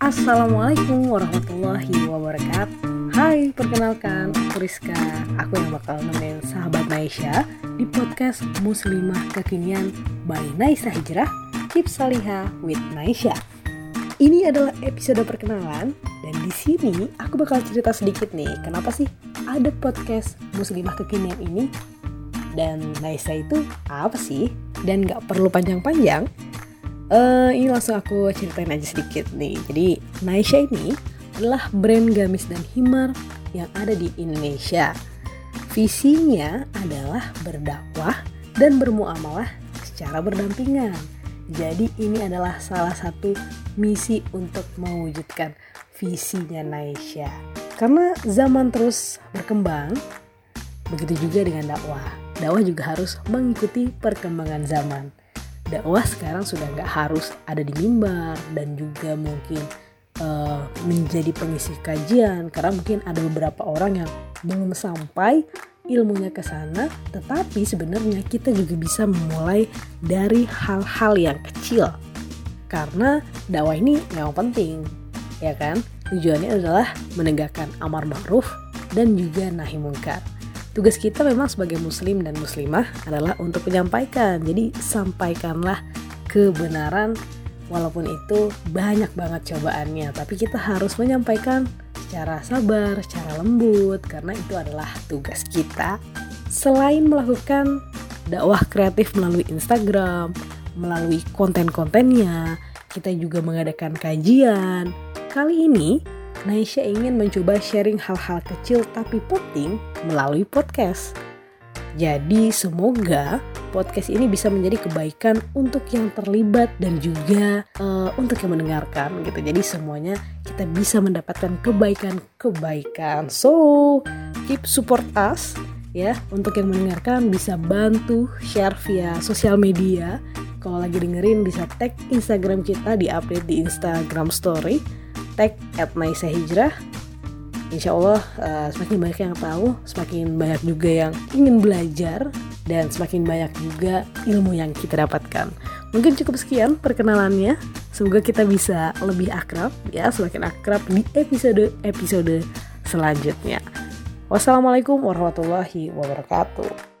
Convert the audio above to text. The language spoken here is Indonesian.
Assalamualaikum warahmatullahi wabarakatuh. Hai, perkenalkan aku Rizka. Aku yang bakal nemenin sahabat Naisha Di podcast Muslimah Kekinian by Naisha Hijrah Keep Salihah with Naisha Ini adalah episode perkenalan Dan di sini aku bakal cerita sedikit nih Kenapa sih ada podcast Muslimah Kekinian ini? Dan Naisha itu apa sih? Dan gak perlu panjang-panjang Uh, ini langsung aku ceritain aja sedikit nih. Jadi Naisha ini adalah brand gamis dan himar yang ada di Indonesia. Visinya adalah berdakwah dan bermuamalah secara berdampingan. Jadi ini adalah salah satu misi untuk mewujudkan visinya Naisha. Karena zaman terus berkembang, begitu juga dengan dakwah. Dakwah juga harus mengikuti perkembangan zaman dakwah sekarang sudah nggak harus ada di mimbar dan juga mungkin uh, menjadi pengisi kajian. Karena mungkin ada beberapa orang yang belum sampai ilmunya ke sana tetapi sebenarnya kita juga bisa memulai dari hal-hal yang kecil. Karena dakwah ini memang penting ya kan? Tujuannya adalah menegakkan amar ma'ruf dan juga nahi mungkar tugas kita memang sebagai muslim dan muslimah adalah untuk menyampaikan. Jadi sampaikanlah kebenaran walaupun itu banyak banget cobaannya, tapi kita harus menyampaikan secara sabar, secara lembut karena itu adalah tugas kita. Selain melakukan dakwah kreatif melalui Instagram, melalui konten-kontennya, kita juga mengadakan kajian. Kali ini Naisha ingin mencoba sharing hal-hal kecil tapi penting melalui podcast. Jadi semoga podcast ini bisa menjadi kebaikan untuk yang terlibat dan juga uh, untuk yang mendengarkan gitu. Jadi semuanya kita bisa mendapatkan kebaikan-kebaikan. So, keep support us ya. Untuk yang mendengarkan bisa bantu share via sosial media. Kalau lagi dengerin bisa tag Instagram kita di update di Instagram story hashtag at Hijrah Insya Allah uh, semakin banyak yang tahu, semakin banyak juga yang ingin belajar dan semakin banyak juga ilmu yang kita dapatkan. Mungkin cukup sekian perkenalannya. Semoga kita bisa lebih akrab ya, semakin akrab di episode-episode selanjutnya. Wassalamualaikum warahmatullahi wabarakatuh.